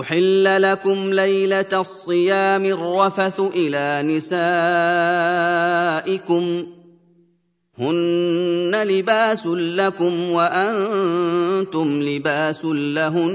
أحل لكم ليلة الصيام الرفث إلى نسائكم هن لباس لكم وأنتم لباس لهن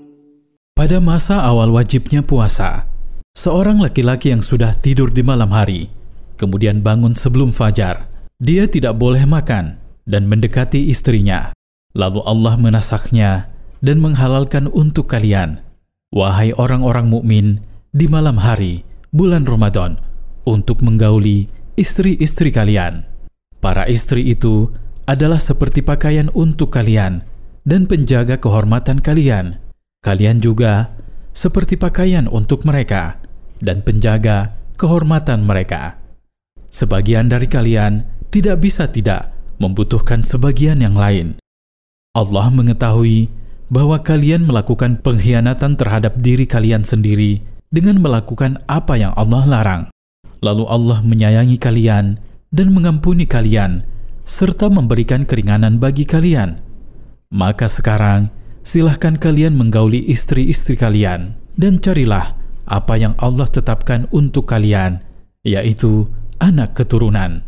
Pada masa awal wajibnya puasa, seorang laki-laki yang sudah tidur di malam hari, kemudian bangun sebelum fajar, dia tidak boleh makan dan mendekati istrinya. Lalu Allah menasaknya dan menghalalkan untuk kalian, wahai orang-orang mukmin, di malam hari, bulan Ramadan, untuk menggauli istri-istri kalian. Para istri itu adalah seperti pakaian untuk kalian dan penjaga kehormatan kalian. Kalian juga seperti pakaian untuk mereka dan penjaga kehormatan mereka. Sebagian dari kalian tidak bisa tidak membutuhkan sebagian yang lain. Allah mengetahui bahwa kalian melakukan pengkhianatan terhadap diri kalian sendiri dengan melakukan apa yang Allah larang. Lalu Allah menyayangi kalian dan mengampuni kalian, serta memberikan keringanan bagi kalian. Maka sekarang, silahkan kalian menggauli istri-istri kalian, dan carilah apa yang Allah tetapkan untuk kalian, yaitu anak keturunan.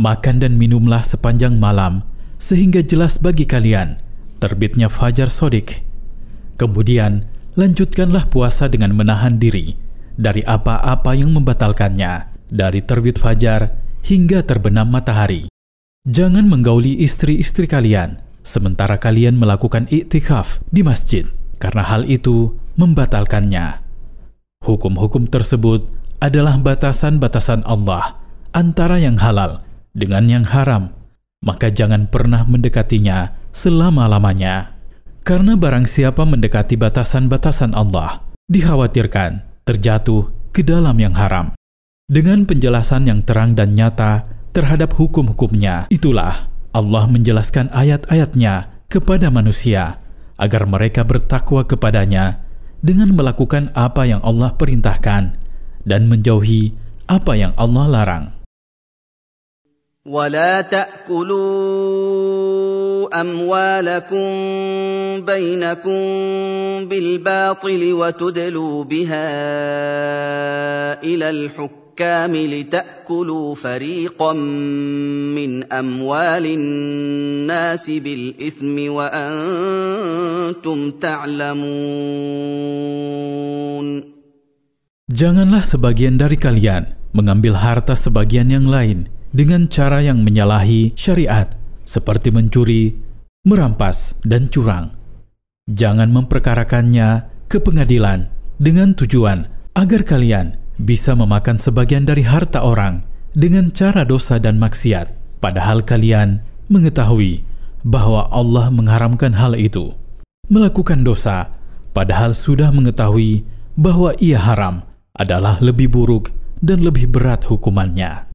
Makan dan minumlah sepanjang malam, sehingga jelas bagi kalian terbitnya fajar sodik. Kemudian, lanjutkanlah puasa dengan menahan diri, dari apa-apa yang membatalkannya, dari terbit fajar hingga terbenam matahari. Jangan menggauli istri-istri kalian sementara kalian melakukan iktikaf di masjid, karena hal itu membatalkannya. Hukum-hukum tersebut adalah batasan-batasan Allah antara yang halal dengan yang haram, maka jangan pernah mendekatinya selama-lamanya. Karena barang siapa mendekati batasan-batasan Allah, dikhawatirkan terjatuh ke dalam yang haram. Dengan penjelasan yang terang dan nyata terhadap hukum-hukumnya, itulah Allah menjelaskan ayat-ayatnya kepada manusia agar mereka bertakwa kepadanya dengan melakukan apa yang Allah perintahkan dan menjauhi apa yang Allah larang. ولا تاكلوا اموالكم بينكم بالباطل وتدلوا بها الى الحكام لتاكلوا فريقا من اموال الناس بالاثم وانتم تعلمون Janganlah sebagian dari kalian mengambil harta sebagian yang lain dengan cara yang menyalahi syariat, seperti mencuri, merampas, dan curang. Jangan memperkarakannya ke pengadilan dengan tujuan agar kalian bisa memakan sebagian dari harta orang dengan cara dosa dan maksiat, padahal kalian mengetahui bahwa Allah mengharamkan hal itu. Melakukan dosa, padahal sudah mengetahui bahwa ia haram, adalah lebih buruk dan lebih berat hukumannya.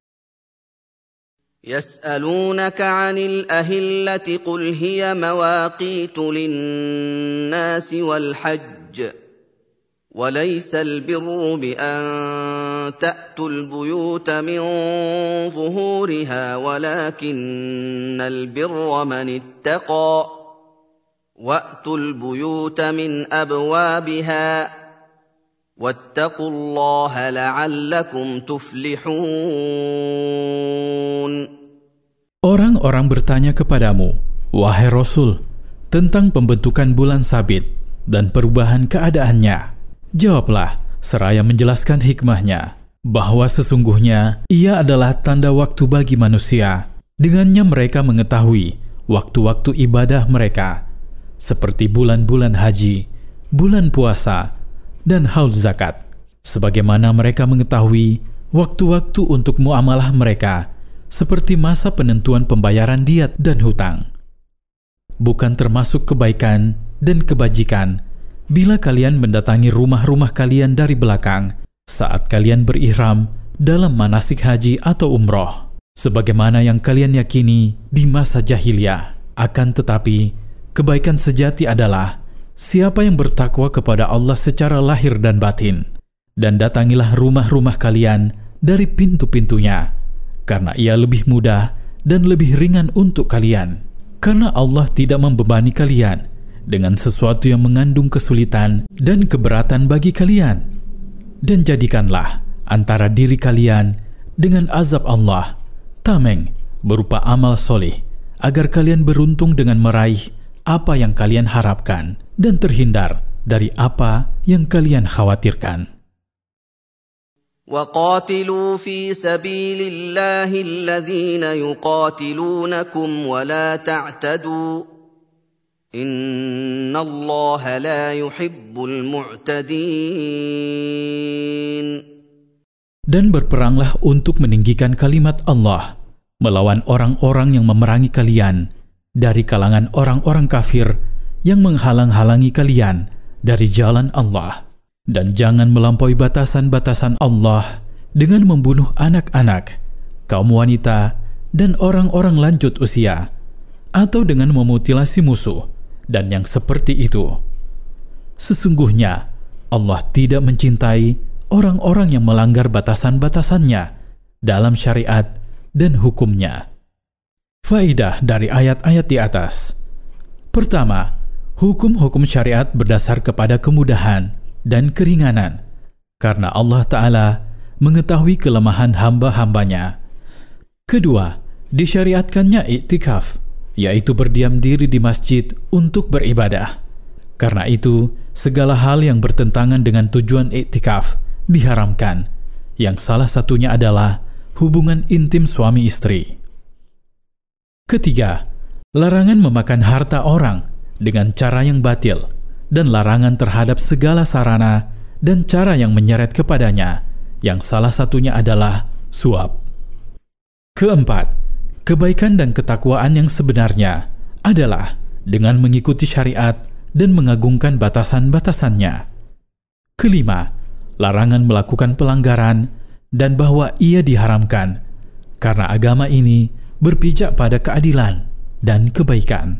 يسالونك عن الاهله قل هي مواقيت للناس والحج وليس البر بان تاتوا البيوت من ظهورها ولكن البر من اتقى واتوا البيوت من ابوابها واتقوا الله لعلكم تفلحون Orang-orang bertanya kepadamu, wahai Rasul, tentang pembentukan bulan sabit, dan perubahan keadaannya? Jawablah, seraya menjelaskan hikmahnya, bahwa sesungguhnya ia adalah tanda waktu bagi manusia. Dengannya mereka mengetahui waktu-waktu ibadah mereka, seperti bulan-bulan haji, bulan puasa, dan haul zakat. Sebagaimana mereka mengetahui waktu-waktu untuk muamalah mereka, seperti masa penentuan pembayaran diat dan hutang. Bukan termasuk kebaikan dan kebajikan bila kalian mendatangi rumah-rumah kalian dari belakang saat kalian berihram dalam manasik haji atau umroh, sebagaimana yang kalian yakini di masa jahiliyah. Akan tetapi, kebaikan sejati adalah siapa yang bertakwa kepada Allah secara lahir dan batin, dan datangilah rumah-rumah kalian dari pintu-pintunya, karena ia lebih mudah dan lebih ringan untuk kalian. Karena Allah tidak membebani kalian dengan sesuatu yang mengandung kesulitan dan keberatan bagi kalian, dan jadikanlah antara diri kalian dengan azab Allah tameng berupa amal soleh, agar kalian beruntung dengan meraih apa yang kalian harapkan dan terhindar dari apa yang kalian khawatirkan. وقاتلوا في سبيل الله الذين يقاتلونكم ولا تعتدوا Innallaha la yuhibbul mu'tadin. Dan berperanglah untuk meninggikan kalimat Allah melawan orang-orang yang memerangi kalian dari kalangan orang-orang kafir yang menghalang-halangi kalian dari jalan Allah. Dan jangan melampaui batasan-batasan Allah dengan membunuh anak-anak, kaum wanita, dan orang-orang lanjut usia, atau dengan memutilasi musuh dan yang seperti itu. Sesungguhnya Allah tidak mencintai orang-orang yang melanggar batasan-batasannya dalam syariat dan hukumnya. Faidah dari ayat-ayat di atas. Pertama, hukum-hukum syariat berdasar kepada kemudahan dan keringanan karena Allah Ta'ala mengetahui kelemahan hamba-hambanya. Kedua, disyariatkannya iktikaf yaitu berdiam diri di masjid untuk beribadah. Karena itu, segala hal yang bertentangan dengan tujuan iktikaf diharamkan, yang salah satunya adalah hubungan intim suami istri. Ketiga, larangan memakan harta orang dengan cara yang batil dan larangan terhadap segala sarana dan cara yang menyeret kepadanya, yang salah satunya adalah suap. Keempat, Kebaikan dan ketakwaan yang sebenarnya adalah dengan mengikuti syariat dan mengagungkan batasan-batasannya. Kelima, larangan melakukan pelanggaran dan bahwa ia diharamkan karena agama ini berpijak pada keadilan dan kebaikan.